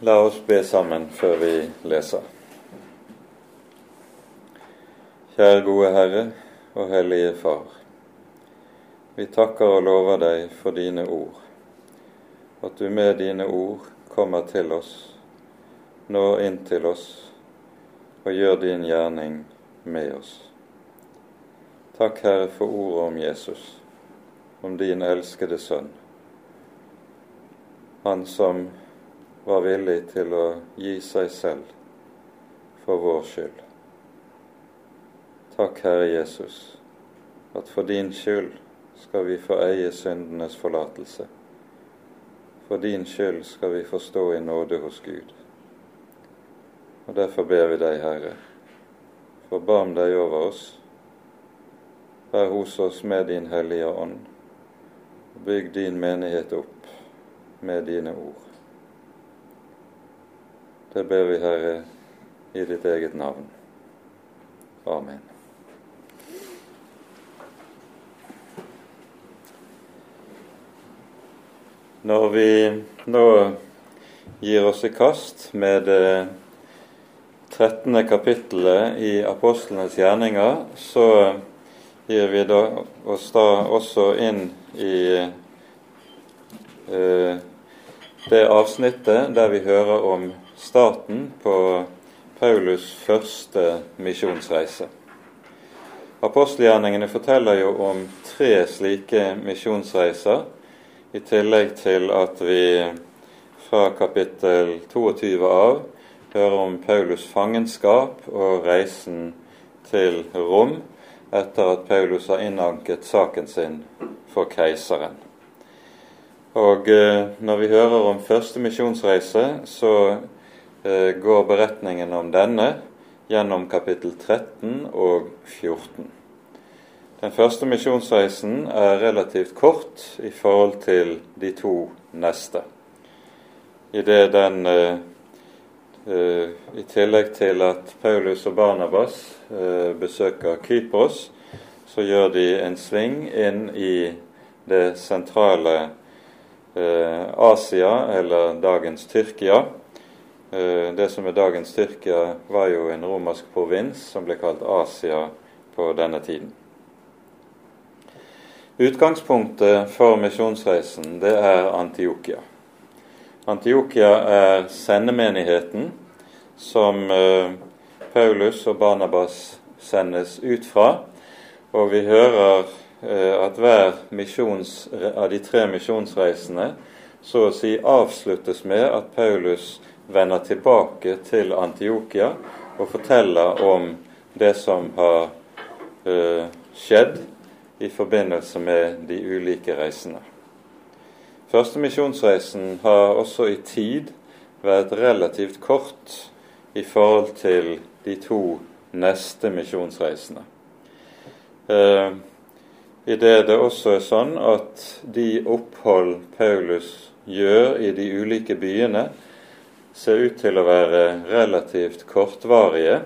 La oss be sammen før vi leser. Kjære gode Herre og Hellige Far. Vi takker og lover deg for dine ord, at du med dine ord kommer til oss, når inn til oss og gjør din gjerning med oss. Takk, Herre, for ordet om Jesus, om din elskede Sønn, han som var villig til å gi seg selv for vår skyld. Takk, Herre Jesus, at for din skyld skal vi få eie syndenes forlatelse. For din skyld skal vi få stå i nåde hos Gud. Og Derfor ber vi deg, Herre, forbarm deg over oss. Vær hos oss med din Hellige Ånd. Bygg din menighet opp med dine ord. Det ber vi, Herre, i ditt eget navn. Amen. Når vi nå gir oss i kast med det 13. kapittelet i apostlenes gjerninger, så gir vi da oss da også inn i eh, det avsnittet der vi hører om starten på Paulus' første misjonsreise. Apostelgjerningene forteller jo om tre slike misjonsreiser, i tillegg til at vi fra kapittel 22 av hører om Paulus' fangenskap og reisen til Rom etter at Paulus har innanket saken sin for keiseren. Og eh, når vi hører om første misjonsreise, så går beretningen om denne gjennom kapittel 13 og 14. Den første misjonsreisen er relativt kort i forhold til de to neste. I den uh, uh, I tillegg til at Paulus og Barnabas besøker Kypros, så gjør de en sving inn i det sentrale Asia, eller dagens Tyrkia, Eh, det som er dagens Tyrkia, var jo en romersk provins som ble kalt Asia på denne tiden. Utgangspunktet for misjonsreisen det er Antiokia. Antiokia er sendemenigheten som eh, Paulus og Barnabas sendes ut fra. Og vi hører eh, at hver av de tre misjonsreisene så å si avsluttes med at Paulus vender tilbake til Antiokia og forteller om det som har uh, skjedd i forbindelse med de ulike reisene. Første misjonsreisen har også i tid vært relativt kort i forhold til de to neste misjonsreisene. Eh, I det det også er sånn at de opphold Paulus gjør i de ulike byene, ser ut til å være relativt kortvarige.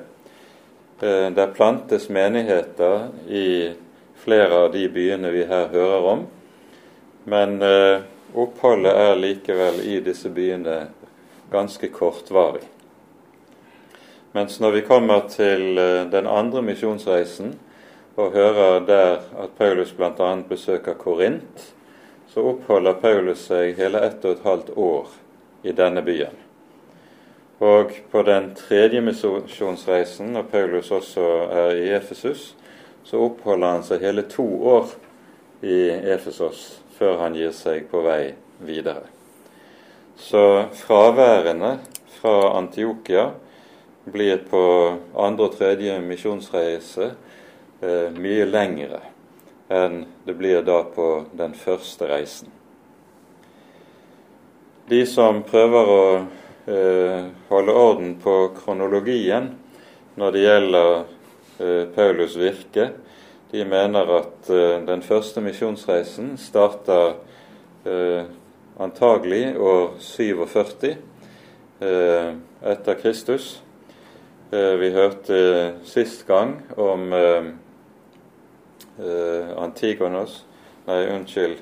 Eh, det plantes menigheter i flere av de byene vi her hører om. Men eh, oppholdet er likevel i disse byene ganske kortvarig. Mens når vi kommer til eh, den andre misjonsreisen og hører der at Paulus bl.a. besøker Korint, så oppholder Paulus seg hele ett og et halvt år i denne byen. Og på den tredje misjonsreisen, når Paulus også er i Efesus, så oppholder han seg hele to år i Efesos før han gir seg på vei videre. Så fraværende fra Antiokia blir på andre og tredje misjonsreise eh, mye lengre enn det blir da på den første reisen. De som prøver å holde orden på kronologien når det gjelder eh, Paulus' virke. De mener at eh, den første misjonsreisen starter antagelig år 47 etter Kristus. Vi hørte sist gang om Antigonos Nei, unnskyld.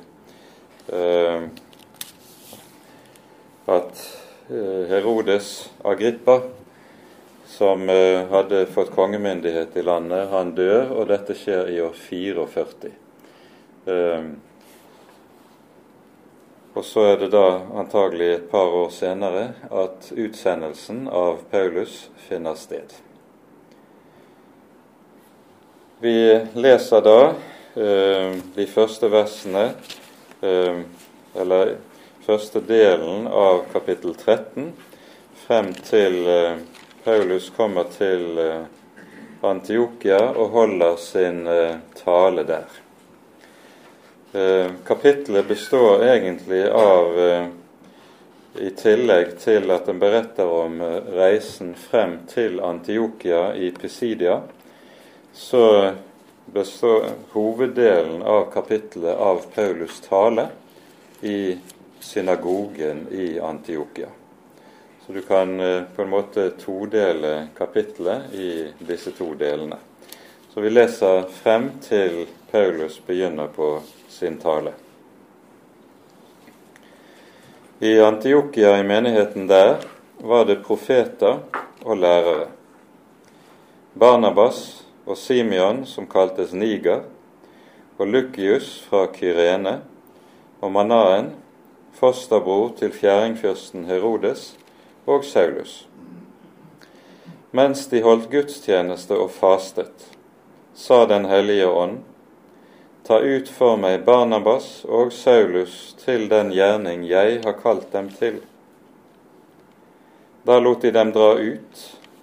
At eh, Herodes Agrippa, som eh, hadde fått kongemyndighet i landet, han dør, og dette skjer i år 44. Og så er det da antagelig et par år senere at utsendelsen av Paulus finner sted. Vi leser da eh, de første versene, eh, eller første delen av kapittel 13, frem til eh, Paulus kommer til eh, Antiokia og holder sin eh, tale der. Kapitlet består egentlig av i tillegg til at den beretter om reisen frem til Antiokia i Pisidia, så består hoveddelen av kapitlet av Paulus' tale i synagogen i Antiokia. Så du kan på en måte todele kapittelet i disse to delene. Så vi leser frem til Paulus begynner på sin tale. I Antiokia, i menigheten der, var det profeter og lærere. Barnabas og Simeon, som kaltes Niger, og Lukius fra Kyrene, og Manaen, fosterbror til fjæringfyrsten Herodes, og Saulus. Mens de holdt gudstjeneste og fastet, sa Den hellige ånd, Ta ut for meg Barnabas og Saulus til den gjerning jeg har kalt dem til. Da lot de dem dra ut,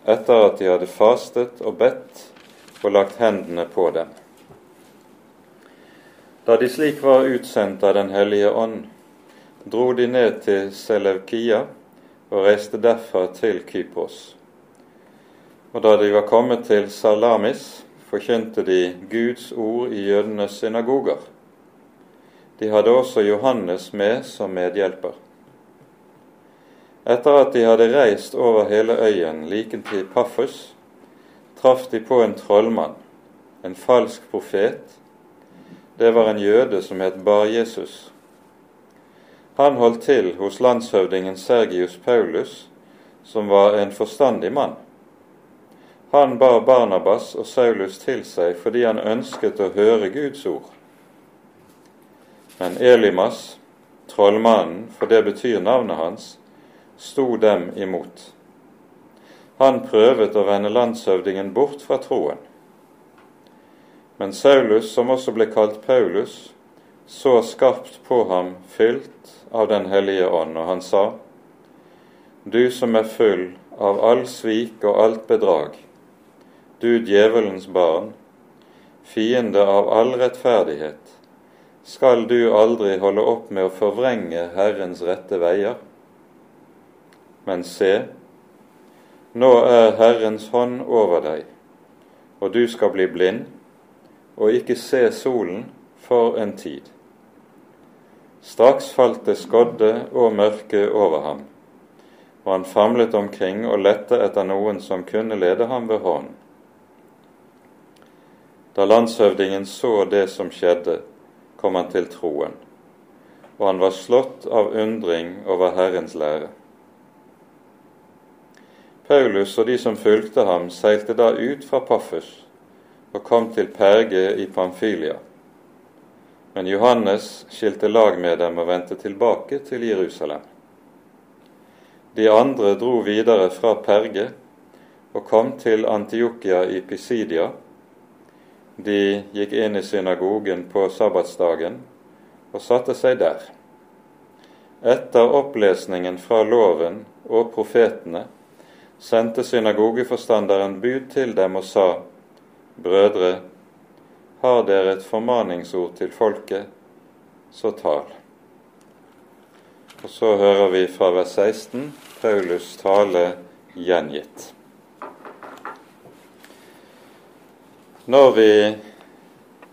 etter at de hadde fastet og bedt og lagt hendene på dem. Da de slik var utsendt av Den hellige ånd, dro de ned til Selevkia og reiste derfra til Kypros. Og da de var kommet til Salamis, forkynte de Guds ord i jødenes synagoger. De hadde også Johannes med som medhjelper. Etter at de hadde reist over hele øyen like til Paffus, traff de på en trollmann, en falsk profet. Det var en jøde som het Bar-Jesus. Han holdt til hos landshøvdingen Sergius Paulus, som var en forstandig mann. Han bar Barnabas og Saulus til seg fordi han ønsket å høre Guds ord. Men Elimas, trollmannen, for det betyr navnet hans, sto dem imot. Han prøvet å vende landshøvdingen bort fra troen. Men Saulus, som også ble kalt Paulus, så skarpt på ham, fylt av Den hellige ånd, og han sa:" Du som er full av all svik og alt bedrag, du djevelens barn, fiende av all rettferdighet, skal du aldri holde opp med å forvrenge Herrens rette veier? Men se, nå er Herrens hånd over deg, og du skal bli blind og ikke se solen for en tid. Straks falt det skodde og mørke over ham, og han famlet omkring og lette etter noen som kunne lede ham ved hånden. Da landshøvdingen så det som skjedde, kom han til troen, og han var slått av undring over Herrens lære. Paulus og de som fulgte ham, seilte da ut fra Paffus og kom til Perge i Pamfylia. Men Johannes skilte lag med dem og vendte tilbake til Jerusalem. De andre dro videre fra Perge og kom til Antiokia i Pisidia de gikk inn i synagogen på sabbatsdagen og satte seg der. Etter opplesningen fra loven og profetene sendte synagogeforstanderen bud til dem og sa:" Brødre, har dere et formaningsord til folket, så tal. Og så hører vi fra vers 16 Paulus tale gjengitt. Når vi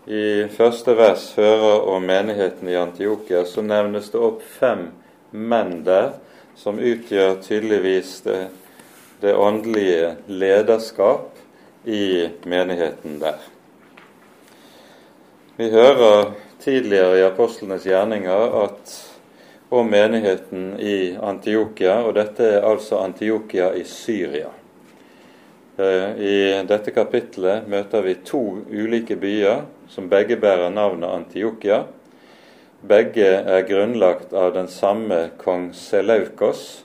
i første vers hører om menigheten i Antiokia, så nevnes det opp fem menn der som utgjør tydeligvis det, det åndelige lederskap i menigheten der. Vi hører tidligere i apostlenes gjerninger at om menigheten i Antiokia, og dette er altså Antiokia i Syria. Eh, I dette kapitlet møter vi to ulike byer som begge bærer navnet Antiokia. Begge er grunnlagt av den samme kong Seleukos,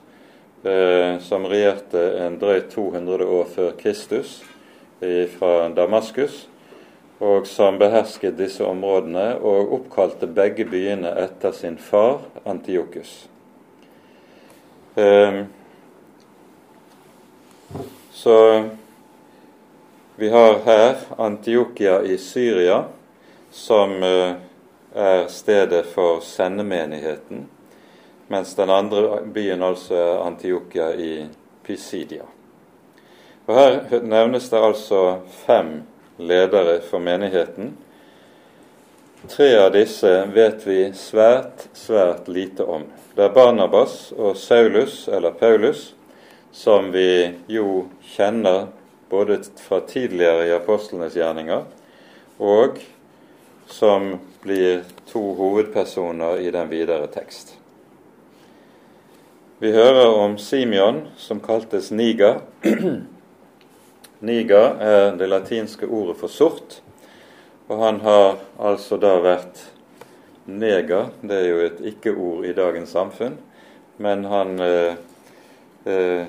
eh, som regjerte en drøyt 200 år før Kristus fra Damaskus og som behersket disse områdene og oppkalte begge byene etter sin far Antiokus. Ehm, så vi har her Antiokia i Syria, som eh, er stedet for sendemenigheten, mens den andre byen altså er Antiokia i Pisidia. Og Her nevnes det altså fem ledere for menigheten. Tre av disse vet vi svært, svært lite om. Det er Barnabas og Saulus, eller Paulus, som vi jo kjenner både fra tidligere i apostlenes gjerninger, og som blir to hovedpersoner i den videre tekst. Vi hører om Simeon, som kaltes Niger. Niger er det latinske ordet for sort, og han har altså da vært neger. Det er jo et ikke-ord i dagens samfunn, men han eh, eh,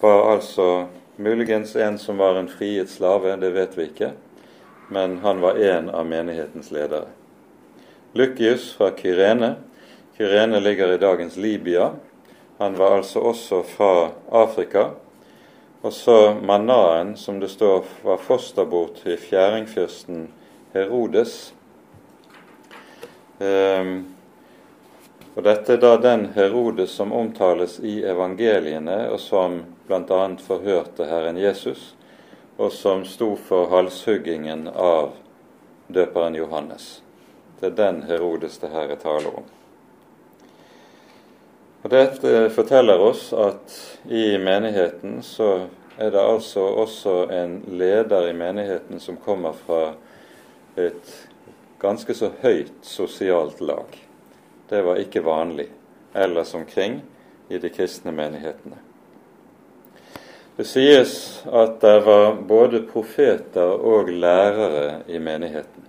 var altså muligens en som var en friet slave, det vet vi ikke, men han var en av menighetens ledere. Lykius fra Kyrene. Kyrene ligger i dagens Libya. Han var altså også fra Afrika og så Manaen, som det står var fosterbor til fjæringfyrsten Herodes. Um, og Dette er da den Herodes som omtales i evangeliene, og som bl.a. forhørte Herren Jesus, og som sto for halshuggingen av døperen Johannes. Det er den Herodes det her er tale om. Og Dette forteller oss at i menigheten så er det altså også en leder i menigheten som kommer fra et ganske så høyt sosialt lag. Det var ikke vanlig ellers omkring i de kristne menighetene. Det sies at det var både profeter og lærere i menigheten.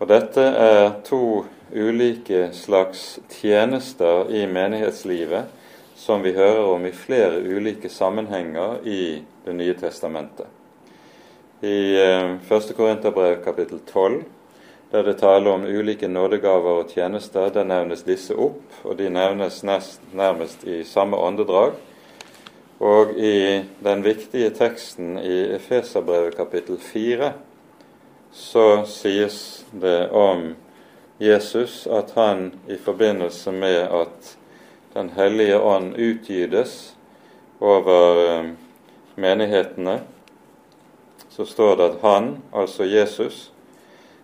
Og dette er to ulike slags tjenester i menighetslivet som vi hører om i flere ulike sammenhenger i Det nye testamentet. I 1. Eh, Korinterbrev kapittel 12, der det taler om ulike nådegaver og tjenester, der nevnes disse opp, og de nevnes nest, nærmest i samme åndedrag. Og i den viktige teksten i Efeserbrevet kapittel 4 så sies det om Jesus at han i forbindelse med at Den hellige ånd utgytes over eh, menighetene, så står det at han, altså Jesus,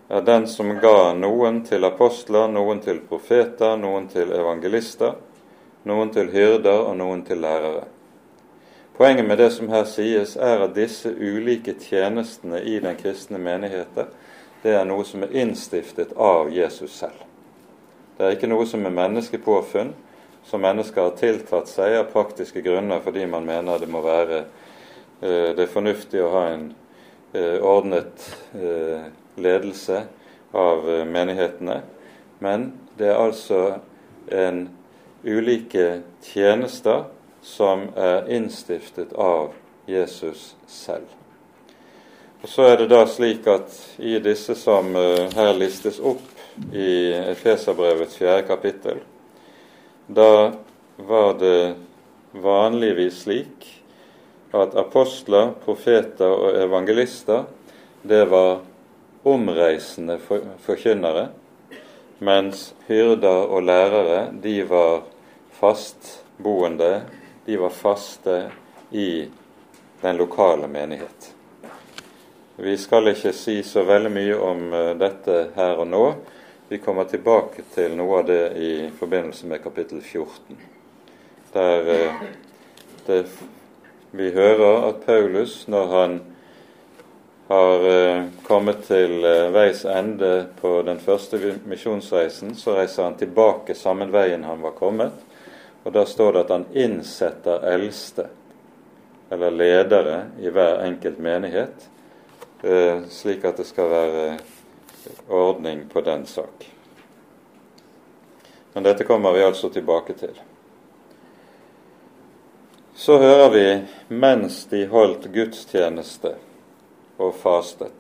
er den som ga noen til apostler, noen til profeter, noen til evangelister, noen til hyrder og noen til lærere. Poenget med det som her sies, er at disse ulike tjenestene i den kristne menigheten, det er noe som er innstiftet av Jesus selv. Det er ikke noe som er menneskepåfunn, som mennesker har tiltatt seg av praktiske grunner fordi man mener det må være eh, det er fornuftig å ha en eh, ordnet eh, ledelse av menighetene. Men det er altså en ulike tjenester som er innstiftet av Jesus selv. Og Så er det da slik at i disse som uh, her listes opp i Efeserbrevets fjerde kapittel, da var det vanligvis slik at apostler, profeter og evangelister det var omreisende forkynnere, mens hyrder og lærere de var fastboende, de var faste i den lokale menighet. Vi skal ikke si så veldig mye om eh, dette her og nå. Vi kommer tilbake til noe av det i forbindelse med kapittel 14, der eh, det, vi hører at Paulus, når han har eh, kommet til veis ende på den første misjonsreisen, så reiser han tilbake samme veien han var kommet. Og da står det at han innsetter eldste, eller ledere, i hver enkelt menighet, slik at det skal være ordning på den sak. Men dette kommer vi altså tilbake til. Så hører vi mens de holdt gudstjeneste og fastet.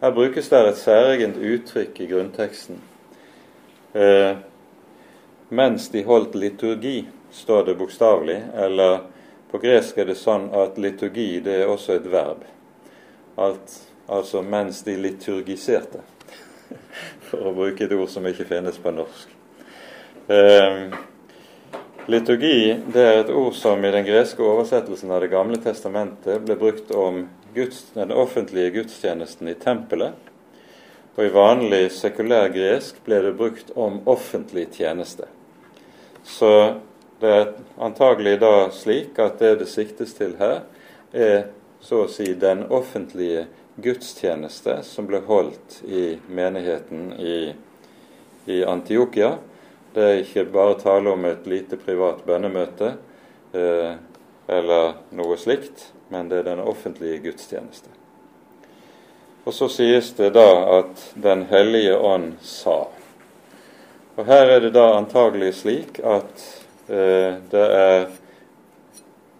Her brukes det et særegent uttrykk i grunnteksten. Eh, mens de holdt liturgi, står det bokstavelig, eller på gresk er det sånn at liturgi det er også et verb. Alt, altså mens de liturgiserte, for å bruke et ord som ikke finnes på norsk. Eh, liturgi det er et ord som i den greske oversettelsen av Det gamle testamentet ble brukt om Guds, den offentlige gudstjenesten i tempelet. Og i vanlig sekulær gresk ble det brukt om offentlig tjeneste. Så det er antagelig da slik at det det siktes til her, er så å si den offentlige gudstjeneste som ble holdt i menigheten i, i Antiokia. Det er ikke bare tale om et lite privat bønnemøte eh, eller noe slikt, men det er den offentlige gudstjeneste. Og så sies det da at Den hellige ånd sa. Og her er det da antagelig slik at eh, det er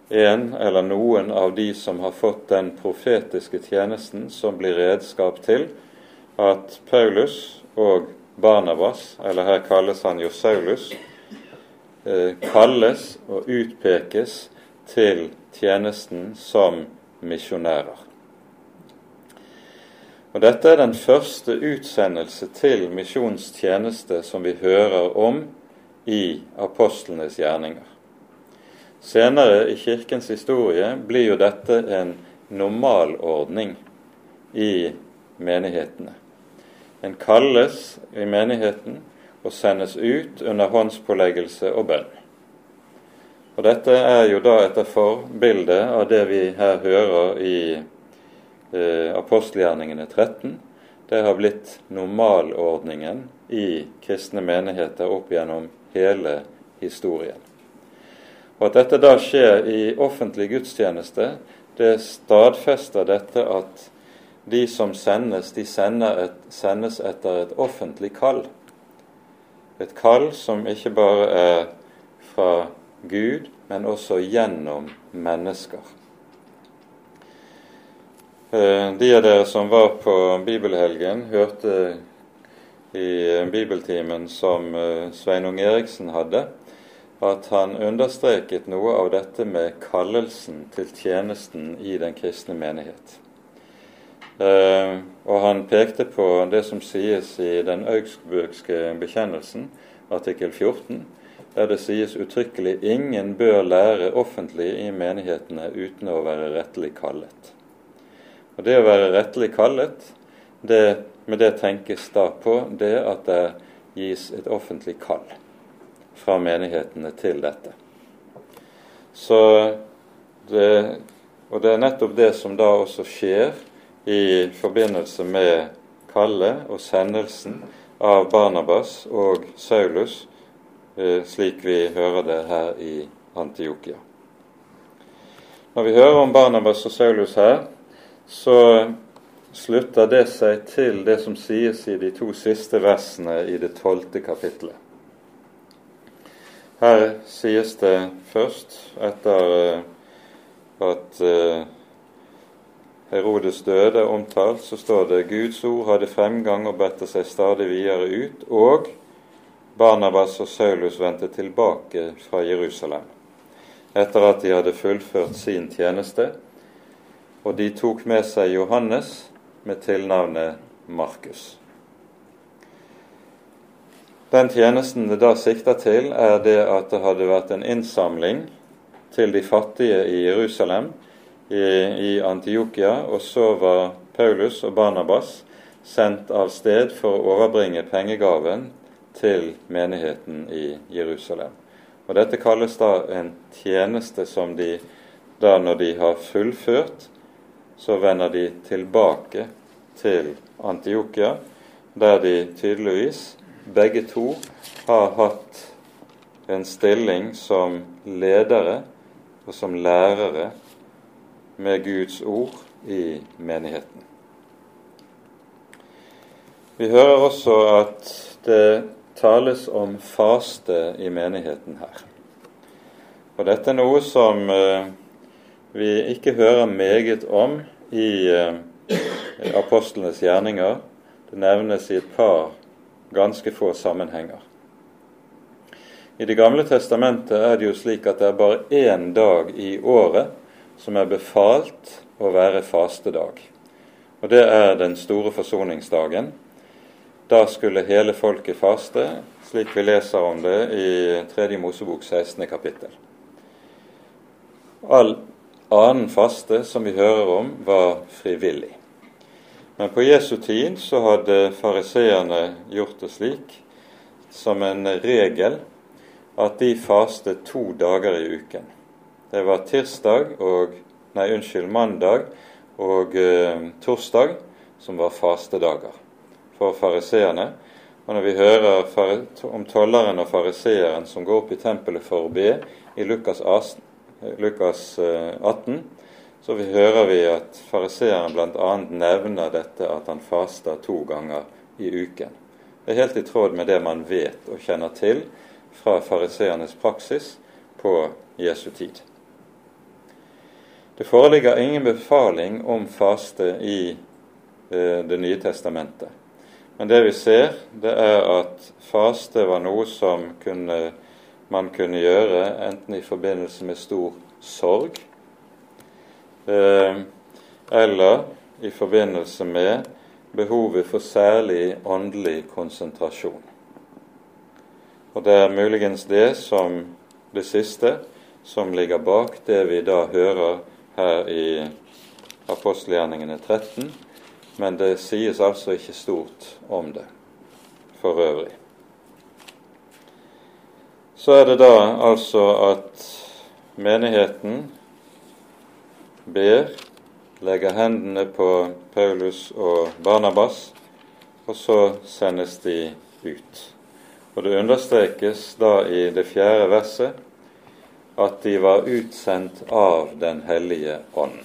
en eller noen av de som har fått den profetiske tjenesten, som blir redskap til at Paulus og Barnabas, eller her kalles han jo Saulus, eh, kalles og utpekes til tjenesten som misjonærer. Og Dette er den første utsendelse til misjonstjeneste som vi hører om i apostlenes gjerninger. Senere i Kirkens historie blir jo dette en normalordning i menighetene. En kalles i menigheten og sendes ut under håndspåleggelse og bønn. Og Dette er jo da etter forbilde av det vi her hører i eh, apostelgjerningene 13. Det har blitt normalordningen i kristne menigheter opp gjennom hele historien. Og At dette da skjer i offentlig gudstjeneste, det stadfester dette at de som sendes, de et, sendes etter et offentlig kall. Et kall som ikke bare er fra Gud, men også gjennom mennesker. Eh, de av dere som var på bibelhelgen, hørte i bibeltimen som eh, Sveinung Eriksen hadde, at han understreket noe av dette med kallelsen til tjenesten i den kristne menighet. Eh, og han pekte på det som sies i den augsburgske bekjennelsen, artikkel 14, der det sies uttrykkelig ingen bør lære offentlig i menighetene uten å være rettelig kallet. Og Det å være rettelig kallet, det, med det tenkes da på det at det gis et offentlig kall fra menighetene til dette. Så det, og det er nettopp det som da også skjer i forbindelse med kallet og sendelsen av Barnabas og Saulus Eh, slik vi hører det her i Antiokia. Når vi hører om Barnabas og Saulus her, så slutter det seg til det som sies i de to siste versene i det tolvte kapittelet. Her sies det først, etter eh, at eh, Herodes døde omtalt, så står det Guds ord hadde fremgang og bedte seg stadig videre ut, og Barnabas og Saulus vendte tilbake fra Jerusalem etter at de hadde fullført sin tjeneste, og de tok med seg Johannes med tilnavnet Markus. Den tjenesten det da sikter til, er det at det hadde vært en innsamling til de fattige i Jerusalem, i, i Antiokia, og så var Paulus og Barnabas sendt av sted for å overbringe pengegaven til menigheten i Jerusalem. Og Dette kalles da en tjeneste som de da når de har fullført, så vender de tilbake til Antiokia, der de tydeligvis begge to har hatt en stilling som ledere og som lærere med Guds ord i menigheten. Vi hører også at det tales om faste i menigheten her. Og dette er noe som eh, vi ikke hører meget om i eh, apostlenes gjerninger. Det nevnes i et par ganske få sammenhenger. I Det gamle testamentet er det jo slik at det er bare én dag i året som er befalt å være fastedag. Og det er den store forsoningsdagen. Da skulle hele folket faste, slik vi leser om det i 3. Mosebok 16. kapittel. All annen faste som vi hører om, var frivillig. Men på Jesu tid så hadde fariseerne gjort det slik som en regel at de fastet to dager i uken. Det var tirsdag og Nei, unnskyld, mandag og eh, torsdag som var fastedager for fariseerne. Og når vi hører om tolleren og fariseeren som går opp i tempelet for å be i Lukas 18, eh, så vi hører vi at fariseeren bl.a. nevner dette at han faster to ganger i uken. Det er helt i tråd med det man vet og kjenner til fra fariseernes praksis på Jesu tid. Det foreligger ingen befaling om faste i eh, Det nye testamentet. Men det vi ser, det er at faste var noe som kunne, man kunne gjøre enten i forbindelse med stor sorg eh, eller i forbindelse med behovet for særlig åndelig konsentrasjon. Og det er muligens det som det siste som ligger bak det vi da hører her i apostelgjerningene 13, men det sies altså ikke stort om det for øvrig. Så er det da altså at menigheten ber, legger hendene på Paulus og Barnabas, og så sendes de ut. Og det understrekes da i det fjerde verset at de var utsendt av Den hellige ånd.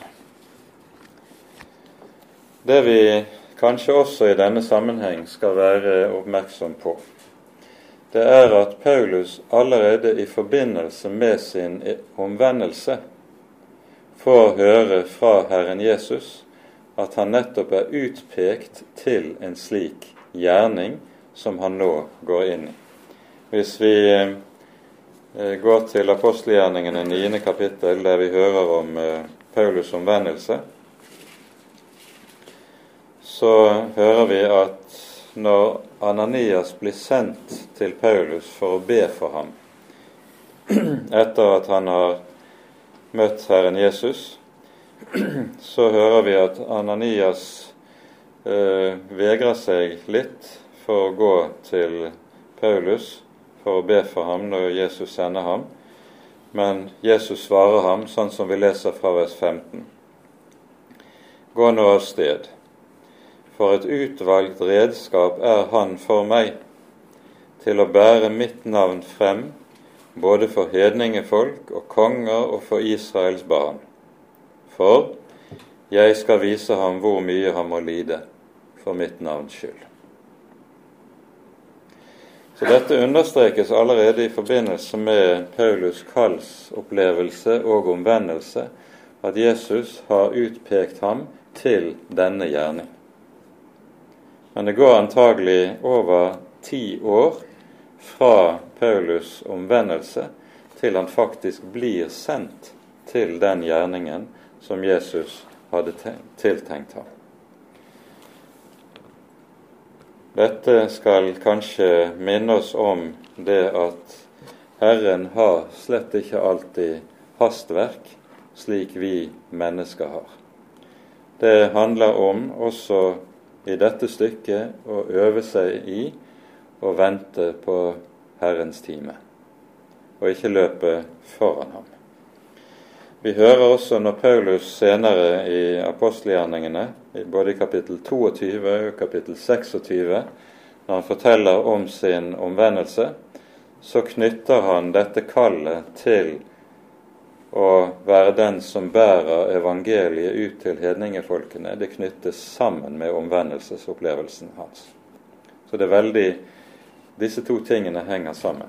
Det vi kanskje også i denne sammenheng skal være oppmerksom på, det er at Paulus allerede i forbindelse med sin omvendelse får høre fra Herren Jesus at han nettopp er utpekt til en slik gjerning som han nå går inn i. Hvis vi eh, går til apostelgjerningene 9. kapittel, der vi hører om eh, Paulus' omvendelse, så hører vi at når Ananias blir sendt til Paulus for å be for ham etter at han har møtt Herren Jesus, så hører vi at Ananias eh, vegrer seg litt for å gå til Paulus for å be for ham når Jesus sender ham. Men Jesus svarer ham sånn som vi leser fra vers 15. Gå nå av sted for et utvalgt redskap er han for meg til å bære mitt navn frem både for hedningefolk og konger og for Israels barn. For jeg skal vise ham hvor mye han må lide for mitt navns skyld. Så Dette understrekes allerede i forbindelse med Paulus' kallsopplevelse og omvendelse, at Jesus har utpekt ham til denne gjerning. Men det går antagelig over ti år fra Paulus' omvendelse til han faktisk blir sendt til den gjerningen som Jesus hadde tiltenkt ham. Dette skal kanskje minne oss om det at Herren har slett ikke alltid hastverk slik vi mennesker har. Det handler om også i dette stykket å øve seg i å vente på Herrens time, og ikke løpe foran ham. Vi hører også når Paulus senere i apostelgjerningene, både i kapittel 22 og kapittel 26, når han forteller om sin omvendelse, så knytter han dette kallet til å være den som bærer evangeliet ut til hedningefolkene. Det knyttes sammen med omvendelsesopplevelsen hans. Så det er veldig Disse to tingene henger sammen.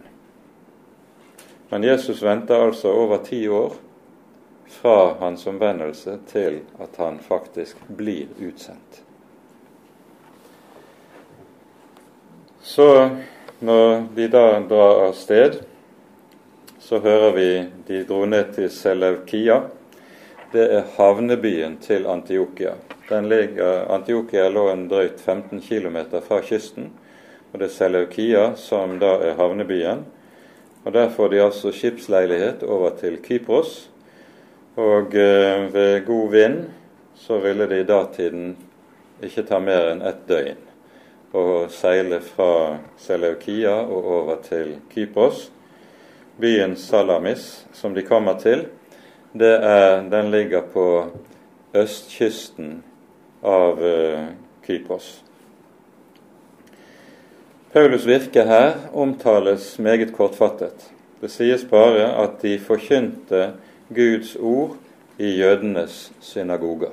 Men Jesus venter altså over ti år fra hans omvendelse til at han faktisk blir utsendt. Så når de da drar av sted, så hører vi de dro ned til Selevkia. Det er havnebyen til Antiokia. Ligger, Antiokia lå en drøyt 15 km fra kysten, og det er Seleukia som da er havnebyen. Og Der får de altså skipsleilighet over til Kypros, og eh, ved god vind så ville det i datiden ikke ta mer enn ett døgn å seile fra Seleukia og over til Kypros. Byen Salamis, som de kommer til, er, den ligger på østkysten av uh, Kypros. Paulus' virke her omtales meget kortfattet. Det sies bare at de forkynte Guds ord i jødenes synagoger.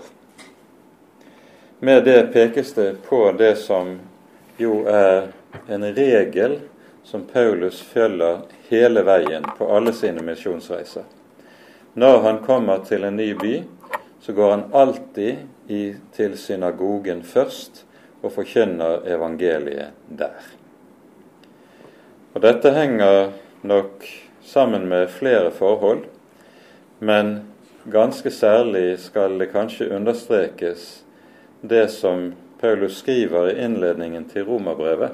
Med det pekes det på det som jo er en regel som Paulus følger hele veien på alle sine misjonsreiser. Når han kommer til en ny by, så går han alltid i, til synagogen først og forkynner evangeliet der. Og Dette henger nok sammen med flere forhold. Men ganske særlig skal det kanskje understrekes det som Paulus skriver i innledningen til romerbrevet,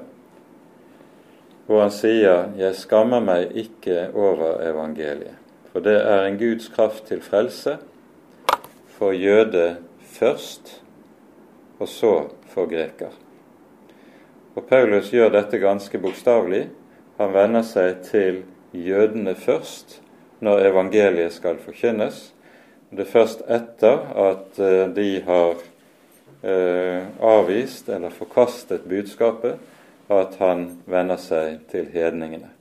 hvor han sier 'Jeg skammer meg ikke over evangeliet', for det er en Guds kraft til frelse for jøde først, og så for greker. Og Paulus gjør dette ganske bokstavelig. Han venner seg til jødene først, når evangeliet skal forkynnes. Det er først etter at eh, de har eh, avvist eller forkastet budskapet, at han venner seg til hedningene.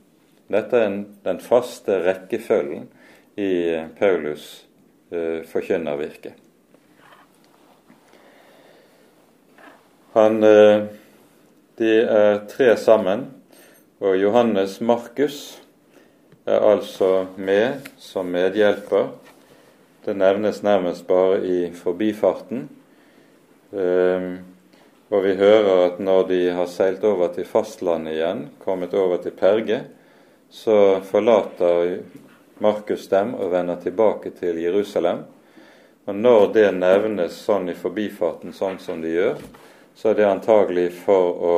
Dette er den faste rekkefølgen i eh, Paulus forkynnervirke. Han, de er tre sammen, og Johannes Markus er altså med som medhjelper. Det nevnes nærmest bare i forbifarten. Um, og vi hører at når de har seilt over til fastlandet igjen, kommet over til Perge, så forlater Markus dem og vender tilbake til Jerusalem. Og når det nevnes sånn i forbifarten, sånn som de gjør, så er det antagelig for å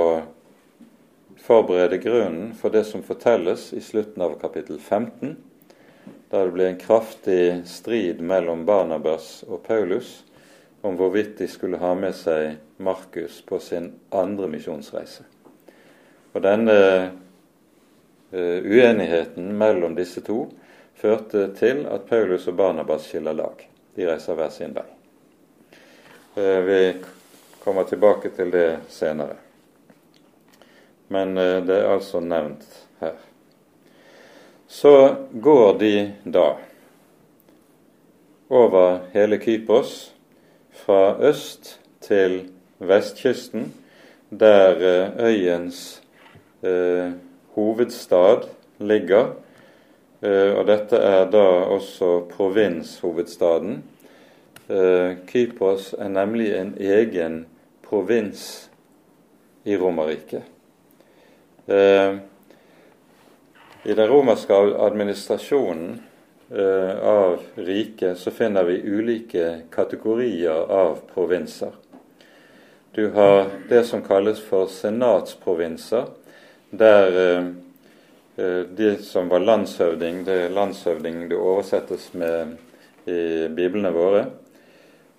forberede grunnen for det som fortelles i slutten av kapittel 15, da det ble en kraftig strid mellom Barnabas og Paulus om hvorvidt de skulle ha med seg Markus på sin andre misjonsreise. Og Denne uh, uenigheten mellom disse to førte til at Paulus og Barnabas skiller lag. De reiser hver sin vei. Uh, vi kommer tilbake til det senere men eh, det er altså nevnt her. Så går de da over hele Kypros, fra øst til vestkysten, der eh, øyens eh, hovedstad ligger. Eh, og dette er da også provinshovedstaden. Eh, Kypros er nemlig en egen provins i Romerriket. Eh, I den romerske administrasjonen eh, av riket så finner vi ulike kategorier av provinser. Du har det som kalles for senatsprovinser, der eh, de som var landshøvding, det er landshøvding det oversettes med i biblene våre,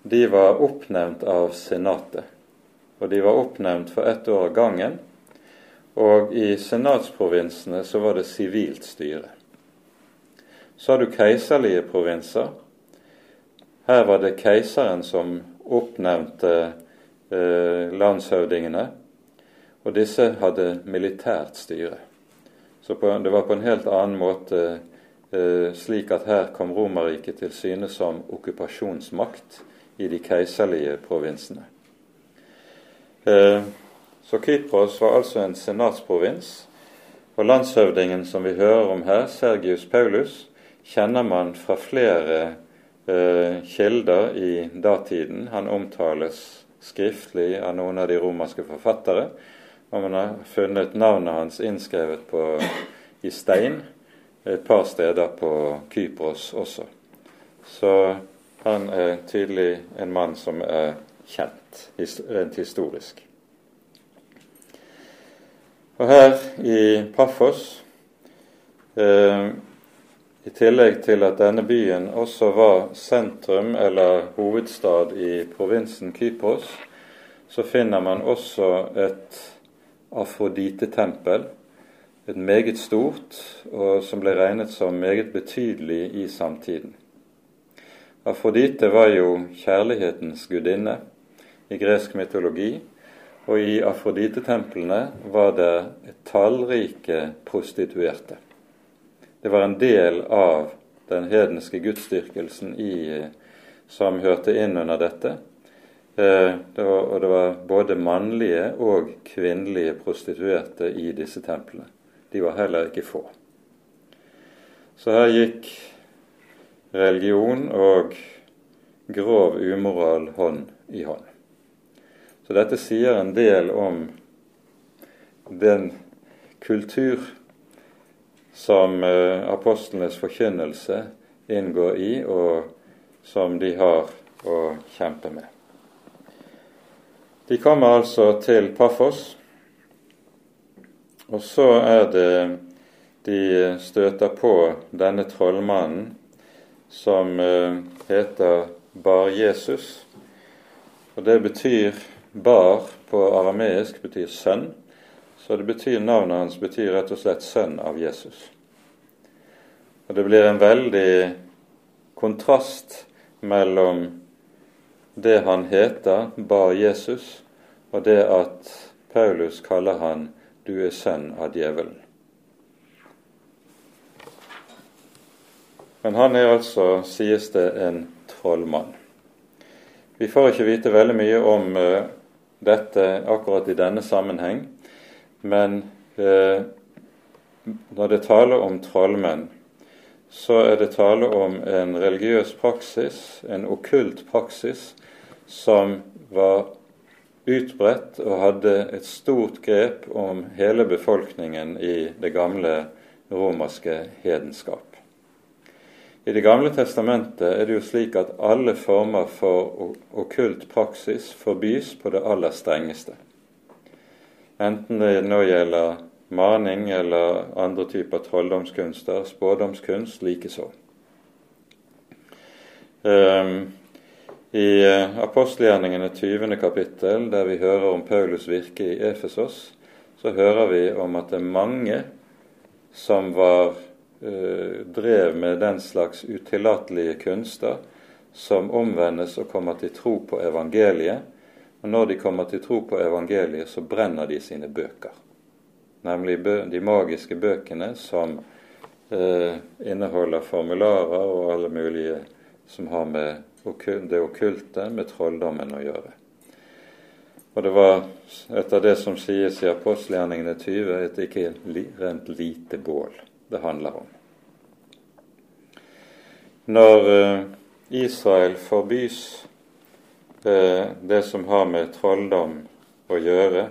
de var oppnevnt av senatet. Og de var oppnevnt for ett år av gangen og i senatsprovinsene så var det sivilt styre. Så har du keiserlige provinser, Her var det keiseren som oppnevnte eh, landshøvdingene, og disse hadde militært styre. Så på, det var på en helt annen måte eh, slik at her kom Romerriket til syne som okkupasjonsmakt i de keiserlige provinsene. Eh, så Kypros var altså en senatsprovins, og landshøvdingen som vi hører om her, Sergius Paulus, kjenner man fra flere eh, kilder i datiden. Han omtales skriftlig av noen av de romerske forfattere, og man har funnet navnet hans innskrevet på, i stein et par steder på Kypros også. Så han er tydelig en mann som er kjent rent historisk. Og her i Paphos, eh, i tillegg til at denne byen også var sentrum eller hovedstad i provinsen Kypros, så finner man også et afroditetempel et meget stort, og som ble regnet som meget betydelig i samtiden. Afrodite var jo kjærlighetens gudinne i gresk mytologi, og i afroditetemplene var det tallrike prostituerte. Det var en del av den hedenske gudsdyrkelsen i, som hørte inn under dette. Eh, det var, og det var både mannlige og kvinnelige prostituerte i disse templene. De var heller ikke få. Så her gikk religion og grov umoral hånd i hånd. Så dette sier en del om den kultur som eh, apostlenes forkynnelse inngår i, og som de har å kjempe med. De kommer altså til Paphos, og så er det de støter på denne trollmannen som eh, heter Bar-Jesus. Og det betyr Bar på arameisk betyr sønn, så det betyr navnet hans betyr rett og slett sønn av Jesus. Og det blir en veldig kontrast mellom det han heter, Bar-Jesus, og det at Paulus kaller han du er sønn av djevelen. Men han er altså, sies det, en trollmann. Vi får ikke vite veldig mye om uh, dette akkurat i denne sammenheng, men eh, når det taler om trollmenn, så er det tale om en religiøs praksis, en okkult praksis, som var utbredt og hadde et stort grep om hele befolkningen i det gamle romerske hedenskap. I Det gamle testamentet er det jo slik at alle former for okkult praksis forbys på det aller strengeste. Enten det nå gjelder maning eller andre typer trolldomskunster, spådomskunst likeså. Um, i eh, apostelgjerningene 20. kapittel, der vi hører om Paulus virke i Efesos, så hører vi om at det er mange som var, drev med den slags utillatelige kunster, som omvendes og kommer til tro på evangeliet. Og når de kommer til tro på evangeliet, så brenner de sine bøker. Nemlig de magiske bøkene som eh, inneholder formularer og alle mulige som har med det okkulte med trolldommen å gjøre. Og det var etter det som sies i apostelgjerningene 20, et ikke rent lite bål det handler om. Når eh, Israel forbys eh, det som har med trolldom å gjøre,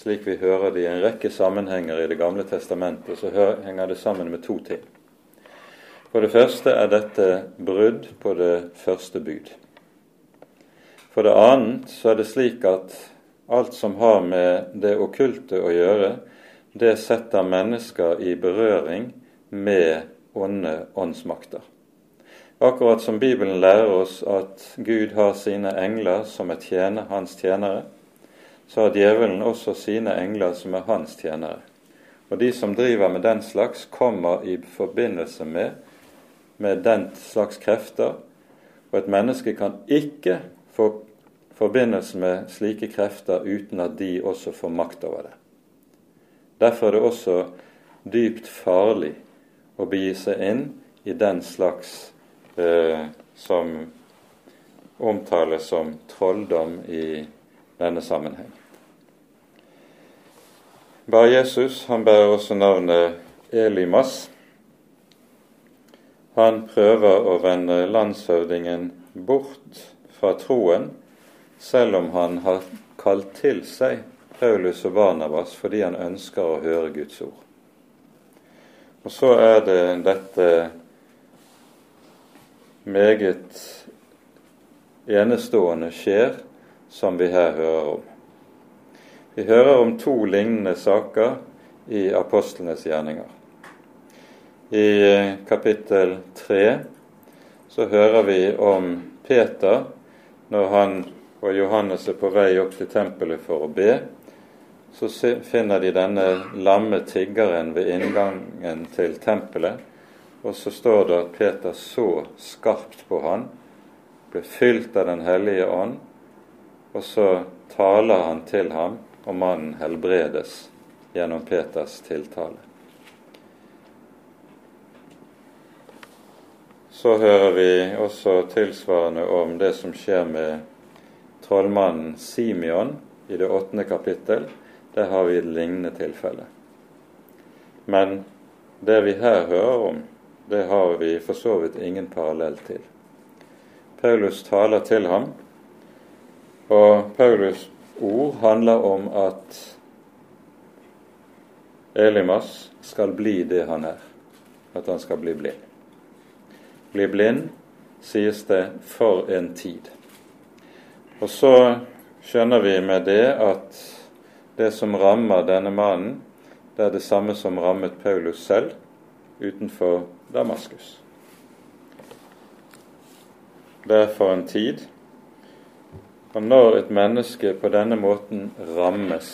slik vi hører det i en rekke sammenhenger i Det gamle testamentet, så henger det sammen med to ting. For det første er dette brudd på det første bud. For det annet så er det slik at alt som har med det okkulte å gjøre, det setter mennesker i berøring med onde åndsmakter. Akkurat som Bibelen lærer oss at Gud har sine engler som er tjener, hans tjenere, så har djevelen også sine engler som er hans tjenere. Og de som driver med den slags, kommer i forbindelse med med den slags krefter, Og et menneske kan ikke få forbindelse med slike krefter uten at de også får makt over det. Derfor er det også dypt farlig å begi seg inn i den slags eh, som omtales som trolldom i denne sammenheng. Bare Jesus han bærer også navnet Elimas. Han prøver å vende landshøvdingen bort fra troen, selv om han har kalt til seg Paulus og Barnabas fordi han ønsker å høre Guds ord. Og så er det dette meget enestående skjer som vi her hører om. Vi hører om to lignende saker i apostlenes gjerninger. I kapittel tre så hører vi om Peter når han og Johannes er på vei opp til tempelet for å be. Så finner de denne lamme tiggeren ved inngangen til tempelet. Og så står det at Peter så skarpt på han, ble fylt av Den hellige ånd, og så taler han til ham, og mannen helbredes gjennom Peters tiltale. Så hører vi også tilsvarende om det som skjer med trollmannen Simeon i det åttende kapittel. Der har vi et lignende tilfelle. Men det vi her hører om, det har vi for så vidt ingen parallell til. Paulus taler til ham, og Paulus' ord handler om at Elimas skal bli det han er, at han skal bli blind. Bli blind, sies det, for en tid. Og så skjønner vi med det at det som rammer denne mannen, det er det samme som rammet Paulus selv utenfor Damaskus. Det er for en tid. Og når et menneske på denne måten rammes,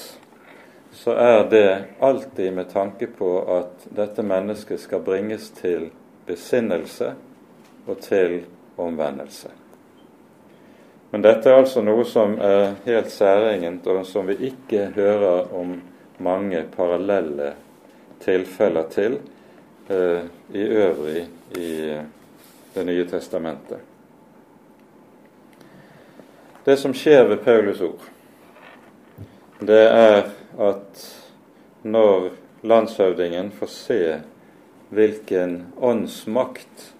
så er det alltid med tanke på at dette mennesket skal bringes til besinnelse og til omvendelse. Men dette er altså noe som er helt særegent, og som vi ikke hører om mange parallelle tilfeller til eh, i øvrig i Det nye testamentet. Det som skjer ved Paulus ord, det er at når landshøvdingen får se hvilken åndsmakt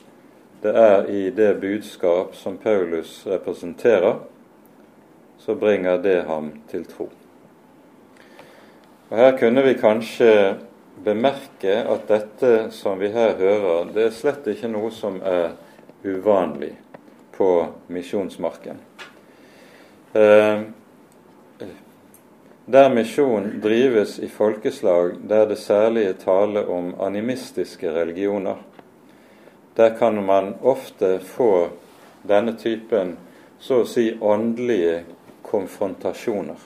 det er i det budskap som Paulus representerer, så bringer det ham til tro. Og Her kunne vi kanskje bemerke at dette som vi her hører, det er slett ikke noe som er uvanlig på misjonsmarken. Eh, der misjon drives i folkeslag der det særlig er tale om animistiske religioner, der kan man ofte få denne typen så å si åndelige konfrontasjoner,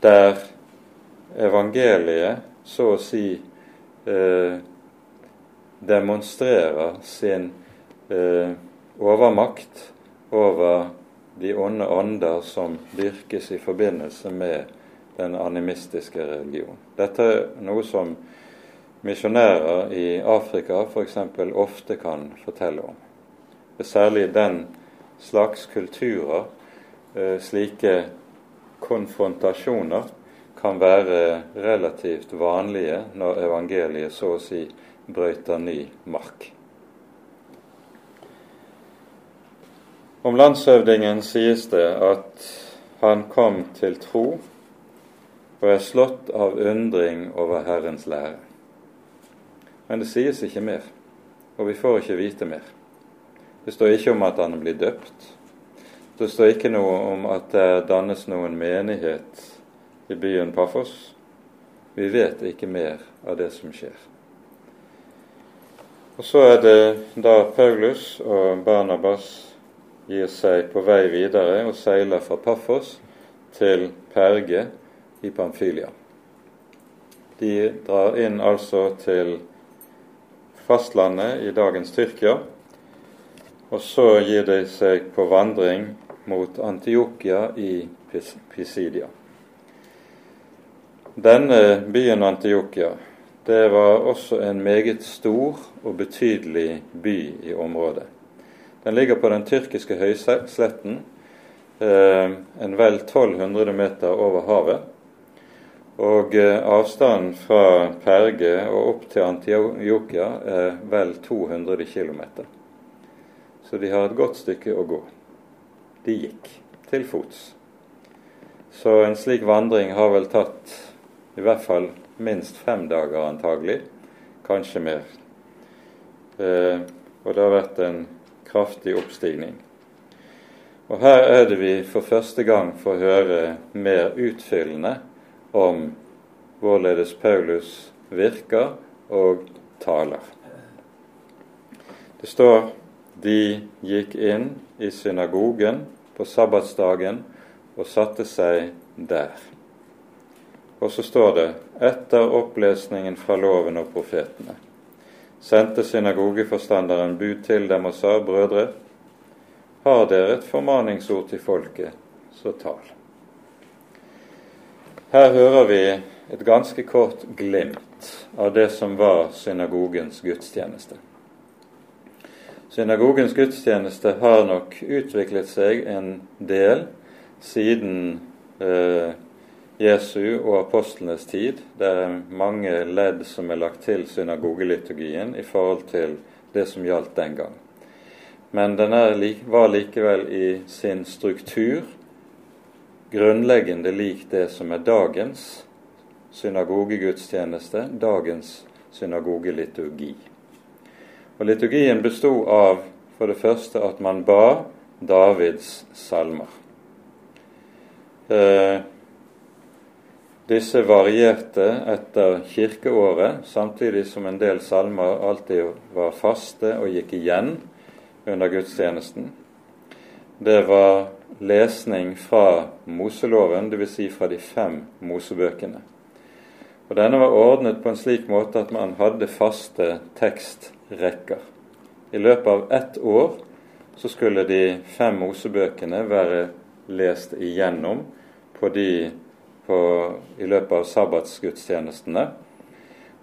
der evangeliet så å si eh, demonstrerer sin eh, overmakt over de onde ånder som dyrkes i forbindelse med den animistiske religion. Dette er noe som misjonærer i Afrika f.eks. ofte kan fortelle om. Særlig den slags kulturer, eh, slike konfrontasjoner, kan være relativt vanlige når evangeliet så å si brøyter ny mark. Om landshøvdingen sies det at han kom til tro og er slått av undring over Herrens lære. Men det sies ikke mer, og vi får ikke vite mer. Det står ikke om at han blir døpt. Det står ikke noe om at det dannes noen menighet i byen Paphos. Vi vet ikke mer av det som skjer. Og Så er det da Paulus og Barnabas gir seg på vei videre og seiler fra Paphos til Perge i Pamphylia. De drar inn altså til fastlandet i dagens Tyrkia. Og så gir de seg på vandring mot Antiokia i Pisidia. Denne byen Antiokia det var også en meget stor og betydelig by i området. Den ligger på den tyrkiske høysletten, eh, en vel 1200 meter over havet. Og eh, avstanden fra Perge og opp til Antiokia er vel 200 km. Så de har et godt stykke å gå. De gikk til fots. Så en slik vandring har vel tatt i hvert fall minst fem dager antagelig, kanskje mer. Eh, og det har vært en kraftig oppstigning. Og her er det vi for første gang får høre mer utfyllende om hvorledes Paulus virker og taler. Det står de gikk inn i synagogen på sabbatsdagen og satte seg der. Og så står det etter opplesningen fra loven og profetene sendte synagogeforstanderen bud til dem og sa, brødre, har dere et formaningsord til folket, så tal. Her hører vi et ganske kort glimt av det som var synagogens gudstjeneste. Synagogens gudstjeneste har nok utviklet seg en del siden eh, Jesu og apostlenes tid. Det er mange ledd som er lagt til synagogeliturgien i forhold til det som gjaldt den gang. Men den er, var likevel i sin struktur grunnleggende lik det som er dagens synagogegudstjeneste, dagens synagogeliturgi. Og Liturgien bestod av for det første at man ba Davids salmer. Eh, disse varierte etter kirkeåret, samtidig som en del salmer alltid var faste og gikk igjen under gudstjenesten. Det var lesning fra Moseloven, dvs. Si fra de fem Mosebøkene. Og Denne var ordnet på en slik måte at man hadde faste tekstrekker. I løpet av ett år så skulle de fem Mosebøkene være lest igjennom på de på, i løpet av sabbatsgudstjenestene.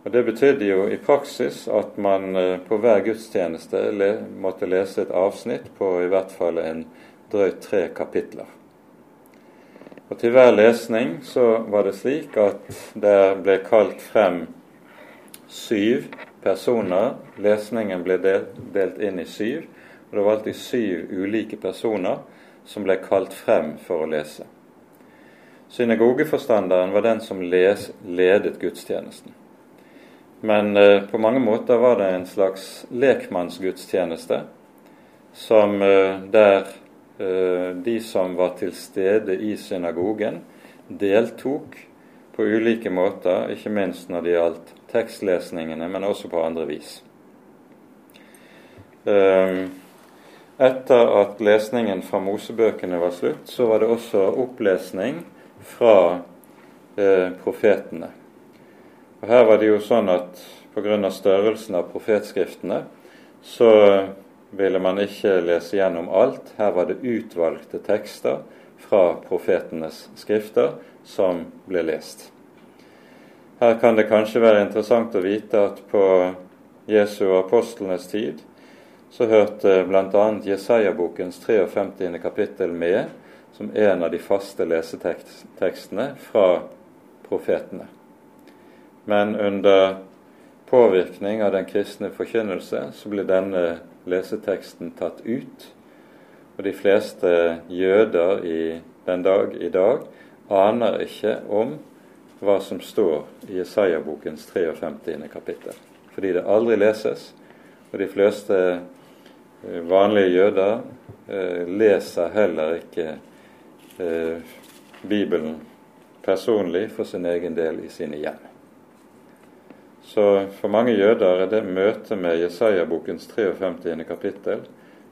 Og Det betydde jo i praksis at man eh, på hver gudstjeneste le, måtte lese et avsnitt på i hvert fall en drøyt tre kapitler. Og Til hver lesning så var det slik at det ble kalt frem syv personer. Lesningen ble delt, inn i syv, og det var alltid syv ulike personer som ble kalt frem for å lese. Synagogeforstanderen var den som les, ledet gudstjenesten. Men eh, på mange måter var det en slags lekmannsgudstjeneste som eh, der de som var til stede i synagogen, deltok på ulike måter, ikke minst når det gjaldt tekstlesningene, men også på andre vis. Eh, etter at lesningen fra Mosebøkene var slutt, så var det også opplesning fra eh, profetene. Og Her var det jo sånn at pga. størrelsen av profetskriftene så ville man ikke lese gjennom alt. Her var det utvalgte tekster fra profetenes skrifter som ble lest. Her kan det kanskje være interessant å vite at på Jesu og apostlenes tid så hørte bl.a. Jesaja-bokens 53. kapittel med som en av de faste lesetekstene fra profetene. Men under påvirkning av den kristne forkynnelse så ble denne leseteksten tatt ut. Og de fleste jøder i den dag i dag aner ikke om hva som står i Jesaja-bokens 53. kapittel. Fordi det aldri leses, og de fleste eh, vanlige jøder eh, leser heller ikke eh, Bibelen personlig for sin egen del i sine hjem. Så for mange jøder er det møtet med Jesaja-bokens 53. kapittel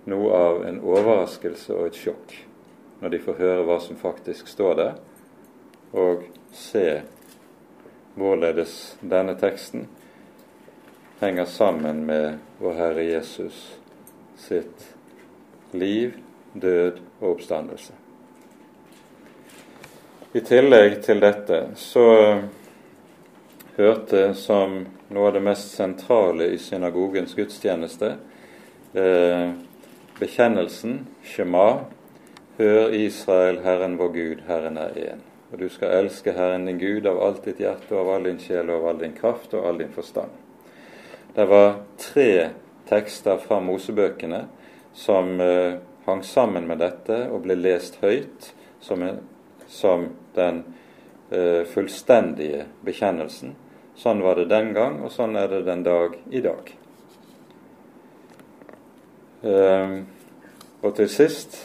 noe av en overraskelse og et sjokk når de får høre hva som faktisk står der, og se hvorledes denne teksten henger sammen med vår Herre Jesus sitt liv, død og oppstandelse. I tillegg til dette så hørte som noe av det mest sentrale i synagogens gudstjeneste eh, bekjennelsen Shema, hør Israel, Herren vår Gud, Herren er én. Og du skal elske Herren din Gud av alt ditt hjerte, og av all din sjel, av all din kraft og all din forstand. Det var tre tekster fra Mosebøkene som eh, hang sammen med dette og ble lest høyt som, som den eh, fullstendige bekjennelsen. Sånn var det den gang, og sånn er det den dag i dag. Eh, og til sist,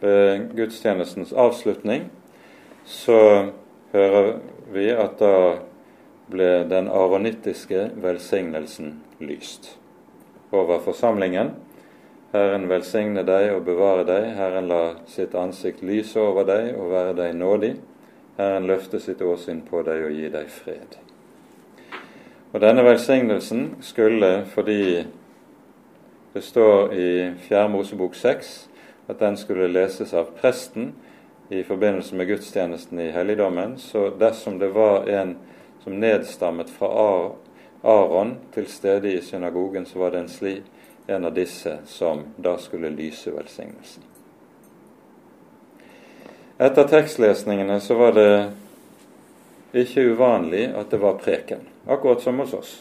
ved gudstjenestens avslutning, så hører vi at da ble den aronittiske velsignelsen lyst over forsamlingen. Herren velsigne deg og bevare deg. Herren la sitt ansikt lyse over deg og være deg nådig. Herren løfte sitt åsyn på deg og gi deg fred. Og Denne velsignelsen skulle, fordi det står i 4. Mosebok 6 at den skulle leses av presten i forbindelse med gudstjenesten i helligdommen, så dersom det var en som nedstammet fra Aron til stede i synagogen, så var det en, sli, en av disse som da skulle lyse velsignelsen. Etter tekstlesningene så var det ikke uvanlig at det var preken, akkurat som hos oss.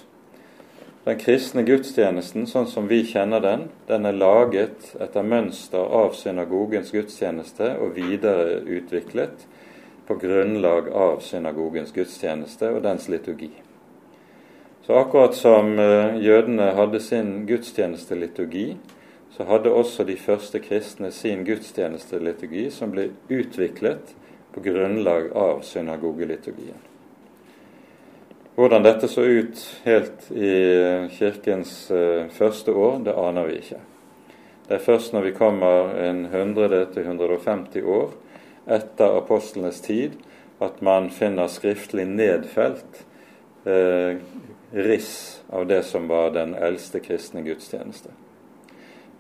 Den kristne gudstjenesten, sånn som vi kjenner den, den er laget etter mønster av synagogens gudstjeneste og videreutviklet på grunnlag av synagogens gudstjeneste og dens liturgi. Så akkurat som eh, jødene hadde sin gudstjenesteliturgi, så hadde også de første kristne sin gudstjenesteliturgi som ble utviklet på grunnlag av synagogeliturgien. Hvordan dette så ut helt i kirkens uh, første år, det aner vi ikke. Det er først når vi kommer en 100-150 år etter apostlenes tid at man finner skriftlig nedfelt eh, riss av det som var den eldste kristne gudstjeneste.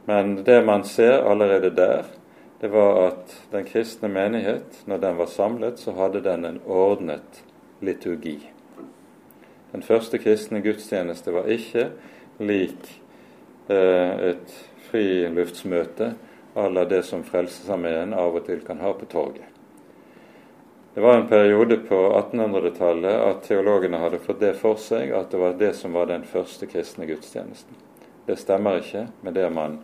Men det man ser allerede der, det var at den kristne menighet, når den var samlet, så hadde den en ordnet liturgi. Den første kristne gudstjeneste var ikke lik eh, et friluftsmøte à la det som Frelsesarmeen av og til kan ha på torget. Det var en periode på 1800-tallet at teologene hadde fått det for seg at det var det som var den første kristne gudstjenesten. Det stemmer ikke med det man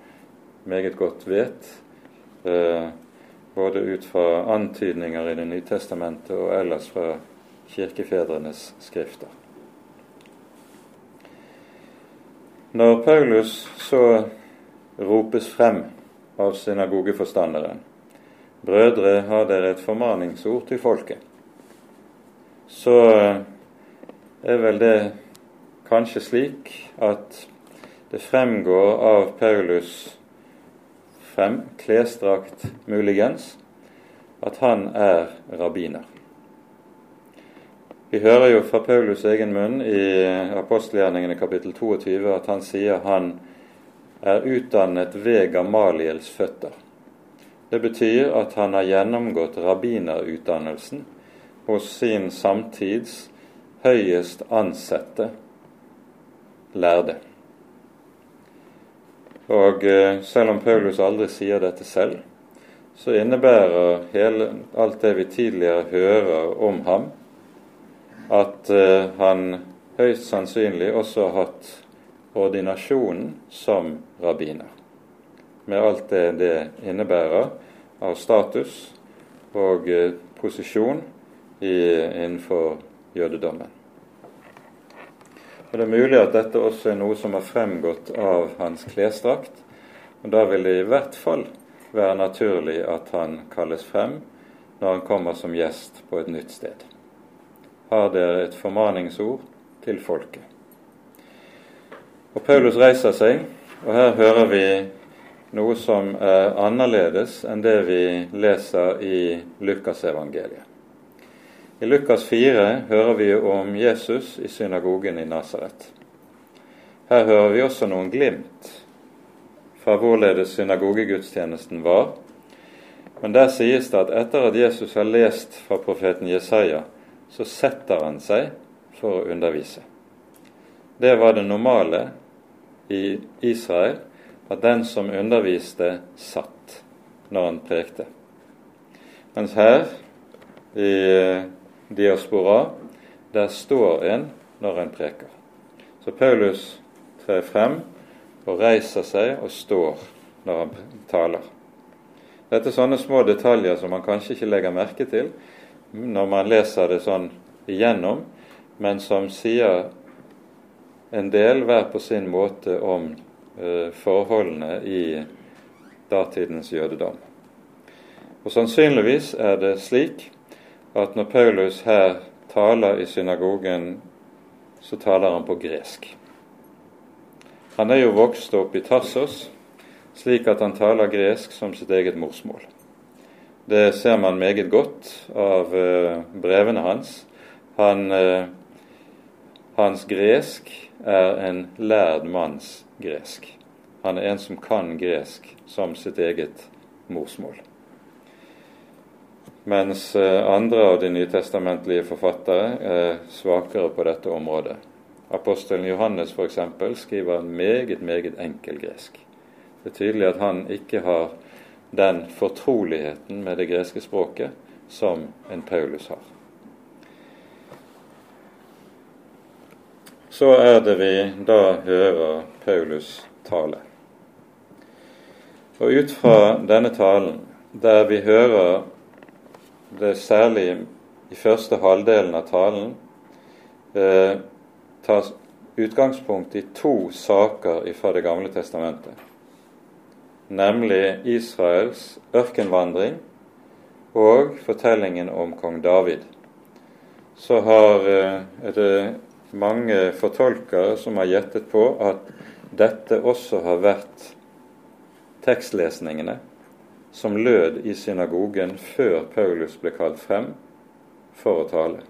meget godt vet, eh, både ut fra antydninger i Det nye testamentet og ellers fra kirkefedrenes skrifter. Når Paulus så ropes frem av synagogeforstanderen Brødre, har dere et formaningsord til folket? Så er vel det kanskje slik at det fremgår av Paulus frem, klesdrakt muligens, at han er rabbiner. Vi hører jo fra Paulus' egen munn i apostelgjerningene kapittel 22 at han sier han er utdannet ved Gamaliels føtter. Det betyr at han har gjennomgått rabbinerutdannelsen hos sin samtids høyest ansette lærde. Og eh, selv om Paulus aldri sier dette selv, så innebærer hele, alt det vi tidligere hører om ham, at uh, han høyst sannsynlig også har hatt ordinasjonen som rabbiner. Med alt det det innebærer av status og uh, posisjon innenfor jødedommen. Og Det er mulig at dette også er noe som har fremgått av hans klesdrakt. Og Da vil det i hvert fall være naturlig at han kalles frem når han kommer som gjest på et nytt sted har dere et formaningsord til folket. Og Paulus reiser seg, og her hører vi noe som er annerledes enn det vi leser i Lukasevangeliet. I Lukas 4 hører vi om Jesus i synagogen i Nasaret. Her hører vi også noen glimt fra hvorledes synagogegudstjenesten var. Men der sies det at etter at Jesus har lest fra profeten Jesaja, så setter han seg for å undervise. Det var det normale i Israel, at den som underviste, satt når han prekte. Mens her i diaspora, der står en når en preker. Så Paulus trer frem og reiser seg og står når han taler. Dette er sånne små detaljer som man kanskje ikke legger merke til når man leser det sånn igjennom, men som sier en del hver på sin måte om eh, forholdene i datidens jødedom. Og Sannsynligvis er det slik at når Paulus her taler i synagogen, så taler han på gresk. Han er jo vokst opp i Tassos, slik at han taler gresk som sitt eget morsmål. Det ser man meget godt av uh, brevene hans. Han, uh, hans gresk er en lærd manns gresk. Han er en som kan gresk som sitt eget morsmål. Mens uh, andre av de nytestamentlige forfattere er svakere på dette området. Apostelen Johannes f.eks. skriver meget, meget enkel gresk. Det er tydelig at han ikke har den fortroligheten med det greske språket som en Paulus har. Så er det vi da hører Paulus tale. Og ut fra denne talen, der vi hører det særlig i første halvdelen av talen, eh, tas utgangspunkt i to saker fra Det gamle testamentet, nemlig Israels ørkenvandring og fortellingen om kong David. Så har, eh, er det mange fortolkere som har gjettet på at dette også har vært tekstlesningene som lød i synagogen før Paulus ble kalt frem for å tale.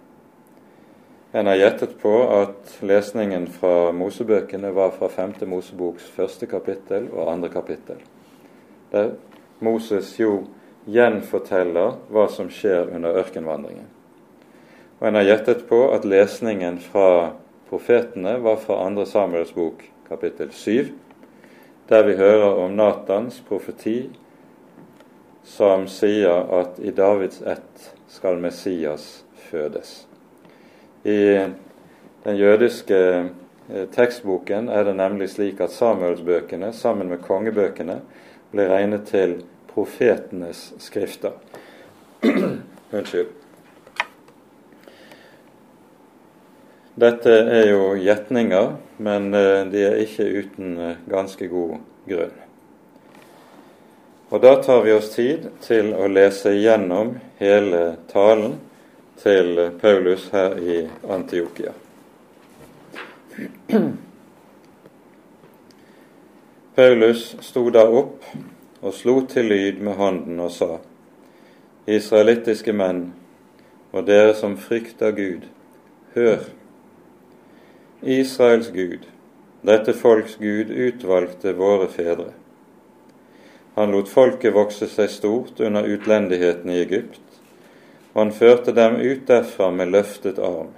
En har gjettet på at lesningen fra Mosebøkene var fra 5. Moseboks første kapittel og andre kapittel, der Moses jo gjenforteller hva som skjer under ørkenvandringen. Og en har gjettet på at lesningen fra profetene var fra 2. Samuels bok, kapittel 7, der vi hører om Natans profeti som sier at i Davids ett skal Messias fødes. I den jødiske eh, tekstboken er det nemlig slik at Samuelsbøkene sammen med kongebøkene ble regnet til profetenes skrifter. Unnskyld. Dette er jo gjetninger, men eh, de er ikke uten eh, ganske god grunn. Og Da tar vi oss tid til å lese gjennom hele talen til Paulus her i Antiokia. Paulus sto da opp og slo til lyd med hånden og sa:" Israelittiske menn, og dere som frykter Gud, hør. Israels Gud, dette folks Gud, utvalgte våre fedre. Han lot folket vokse seg stort under utlendigheten i Egypt, og han førte dem ut derfra med løftet arm.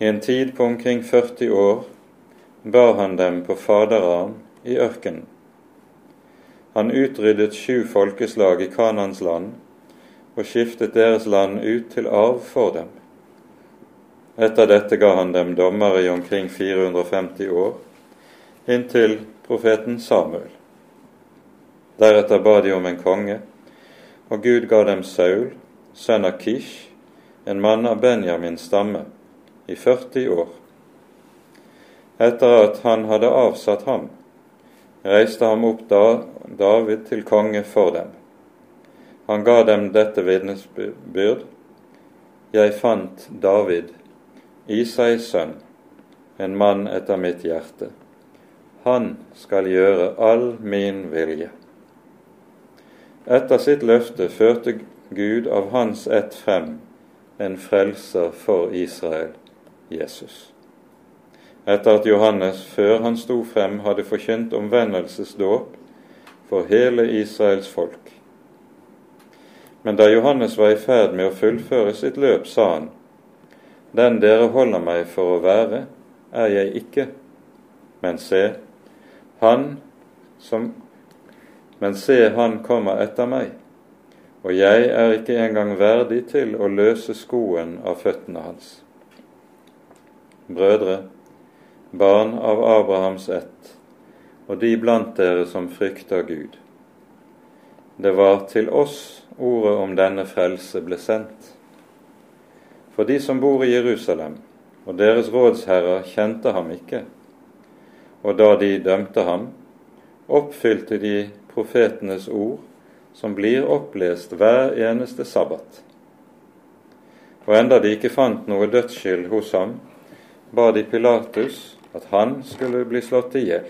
I en tid på omkring 40 år bar han dem på faderarm i ørkenen. Han utryddet sju folkeslag i Kanans land og skiftet deres land ut til arv for dem. Etter dette ga han dem dommere i omkring 450 år, inntil profeten Samuel. Deretter ba de om en konge, og Gud ga dem Saul, sønn av Kish, en mann av Benjamins stamme, i 40 år. Etter at han hadde avsatt ham, reiste ham opp da David til konge for dem. Han ga dem dette vitnesbyrd. Jeg fant David, Isais sønn, en mann etter mitt hjerte. Han skal gjøre all min vilje. Etter sitt løfte førte Gud av hans ett frem en frelser for Israel, Jesus. Etter at Johannes før han sto frem, hadde forkynt omvendelsesdåp for hele Israels folk. Men da Johannes var i ferd med å fullføre sitt løp, sa han, Den dere holder meg for å være, er jeg ikke. Men se, han som Men se, han kommer etter meg, og jeg er ikke engang verdig til å løse skoen av føttene hans. Brødre, barn av Abrahams ett, og de blant dere som frykter Gud. Det var til oss ordet om denne frelse ble sendt. For de som bor i Jerusalem, og deres rådsherrer kjente ham ikke, og da de dømte ham, oppfylte de profetenes ord som blir opplest hver eneste sabbat. Og enda de ikke fant noe dødsskyld hos ham, ba de Pilatus at han skulle bli slått i hjel.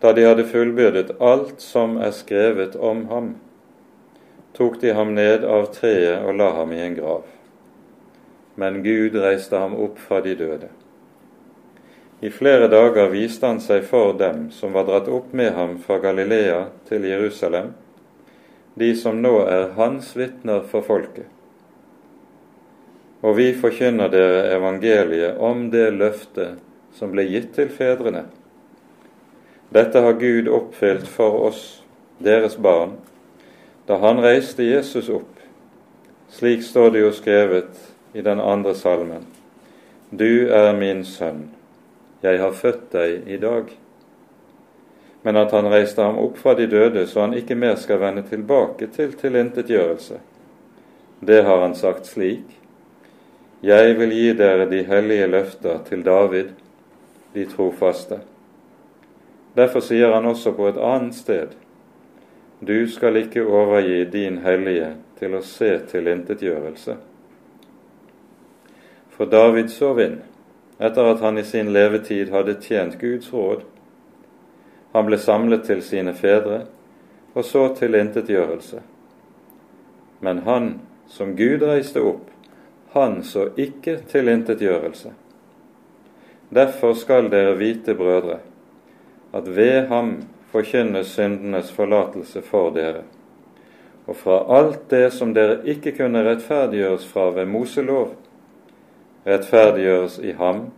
Da de hadde fullbyrdet alt som er skrevet om ham, tok de ham ned av treet og la ham i en grav. Men Gud reiste ham opp fra de døde. I flere dager viste han seg for dem som var dratt opp med ham fra Galilea til Jerusalem, de som nå er hans vitner for folket. Og vi forkynner dere evangeliet om det løftet som ble gitt til fedrene. Dette har Gud oppfylt for oss, deres barn, da han reiste Jesus opp. Slik står det jo skrevet i den andre salmen. Du er min sønn 'Jeg har født deg i dag', men at han reiste ham opp fra de døde, så han ikke mer skal vende tilbake til tilintetgjørelse. Det har han sagt slik:" Jeg vil gi dere de hellige løfter til David, de trofaste. Derfor sier han også på et annet sted:" Du skal ikke overgi din hellige til å se tilintetgjørelse. For David sov inn etter at han i sin levetid hadde tjent Guds råd. Han ble samlet til sine fedre, og så tilintetgjørelse. Men han som Gud reiste opp, han så ikke tilintetgjørelse. Derfor skal dere vite, brødre, at ved ham forkynnes syndenes forlatelse for dere, og fra alt det som dere ikke kunne rettferdiggjøres fra ved Moselov, rettferdiggjøres i ham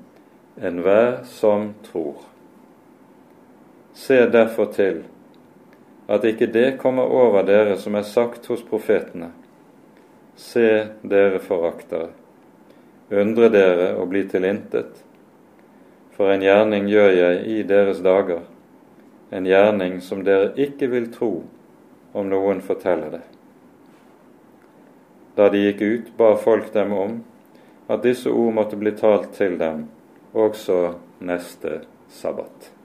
enhver som tror. Se derfor til at ikke det kommer over dere som er sagt hos profetene. Se dere foraktere, undre dere og bli til intet. For en gjerning gjør jeg i deres dager, en gjerning som dere ikke vil tro om noen forteller det. Da de gikk ut, ba folk dem om at disse ord måtte bli talt til dem også neste sabbat.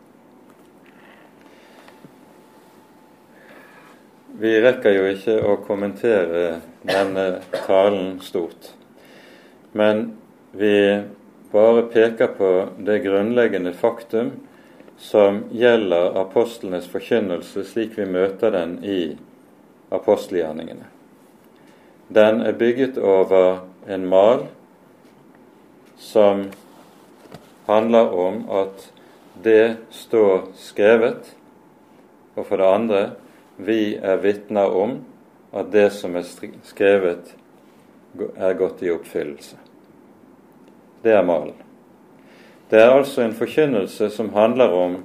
Vi rekker jo ikke å kommentere denne talen stort, men vi bare peker på det grunnleggende faktum som gjelder apostlenes forkynnelse slik vi møter den i apostelgjerningene. Den er bygget over en mal som handler om at det står skrevet, og for det andre vi er vitner om at det som er skrevet, er gått i oppfyllelse. Det er malen. Det er altså en forkynnelse som handler om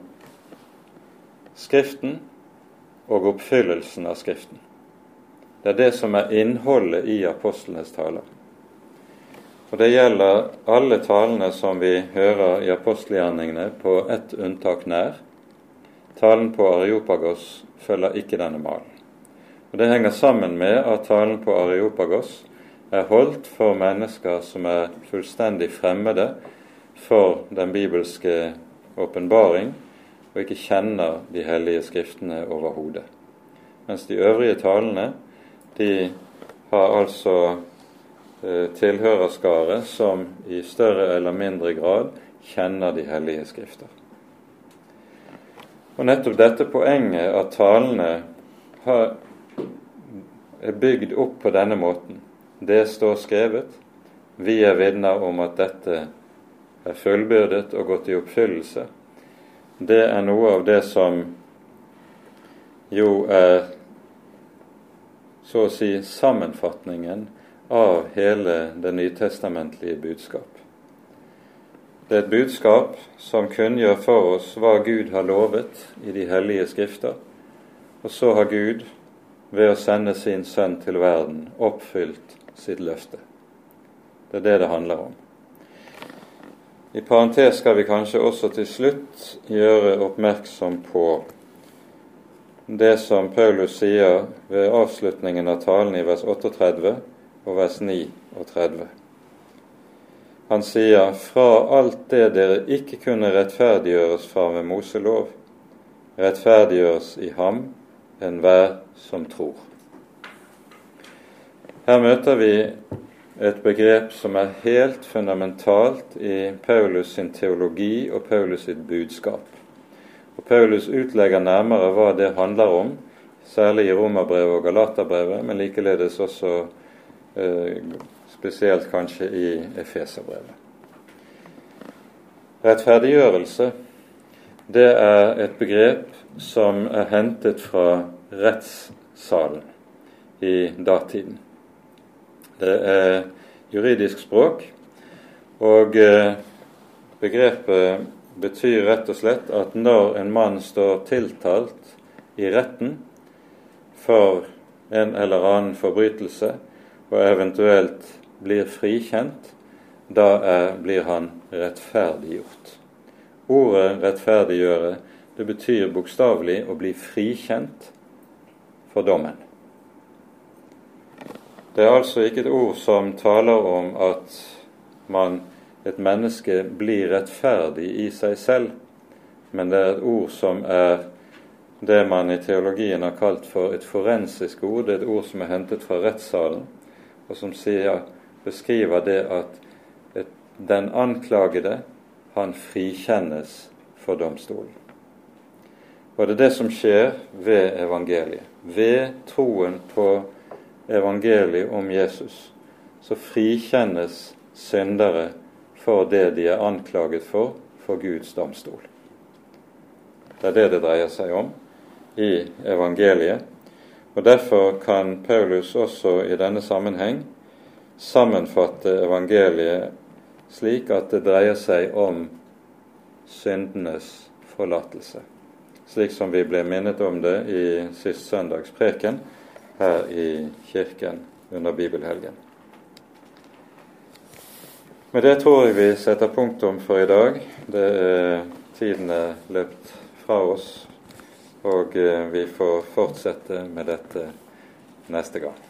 Skriften og oppfyllelsen av Skriften. Det er det som er innholdet i apostlenes taler. Og det gjelder alle talene som vi hører i apostelgjerningene, på ett unntak nær. Talen på Areopagos følger ikke denne malen. Og Det henger sammen med at talen på Areopagos er holdt for mennesker som er fullstendig fremmede for den bibelske åpenbaring, og ikke kjenner de hellige skriftene overhodet. Mens de øvrige talene, de har altså Eh, tilhørerskare som i større eller mindre grad kjenner de hellige skrifter. Og nettopp dette poenget at talene har, er bygd opp på denne måten, det står skrevet. Vi er vitner om at dette er fullbyrdet og gått i oppfyllelse, det er noe av det som jo er så å si sammenfatningen av hele det nytestamentlige budskap. Det er et budskap som kunngjør for oss hva Gud har lovet i de hellige skrifter, og så har Gud ved å sende sin sønn til verden oppfylt sitt løfte. Det er det det handler om. I parentes skal vi kanskje også til slutt gjøre oppmerksom på det som Paulus sier ved avslutningen av talen i vers 38 og vers 39. Han sier fra alt det dere ikke kunne rettferdiggjøres fra med Moselov, rettferdiggjøres i ham enhver som tror. Her møter vi et begrep som er helt fundamentalt i Paulus sin teologi og Paulus sitt budskap. Og Paulus utlegger nærmere hva det handler om, særlig i Romerbrevet og Galaterbrevet, men likeledes også eh, spesielt kanskje i Efeserbrevet. Rettferdiggjørelse det er et begrep som er hentet fra rettssalen i datiden. Det er juridisk språk, og eh, begrepet betyr rett og slett at når en mann står tiltalt i retten for en eller annen forbrytelse, og eventuelt blir frikjent, da er, blir han rettferdiggjort. Ordet 'rettferdiggjøre' det betyr bokstavelig å bli frikjent for dommen. Det er altså ikke et ord som taler om at man, et menneske blir rettferdig i seg selv, men det er et ord som er det man i teologien har kalt for et forensisk ord. Det er et ord som er hentet fra rettssalen, og som sier, beskriver det at den anklagede, han frikjennes for domstolen. Og det er det som skjer ved evangeliet. Ved troen på evangeliet om Jesus så frikjennes syndere for det de er anklaget for for Guds domstol. Det er det det dreier seg om i evangeliet. Og Derfor kan Paulus også i denne sammenheng sammenfatte evangeliet slik at det dreier seg om syndenes forlatelse slik som vi ble minnet om det i sist søndags preken her i kirken under bibelhelgen. Med det tror jeg vi setter punktum for i dag. Det er, tiden er løpt fra oss, og eh, vi får fortsette med dette neste gang.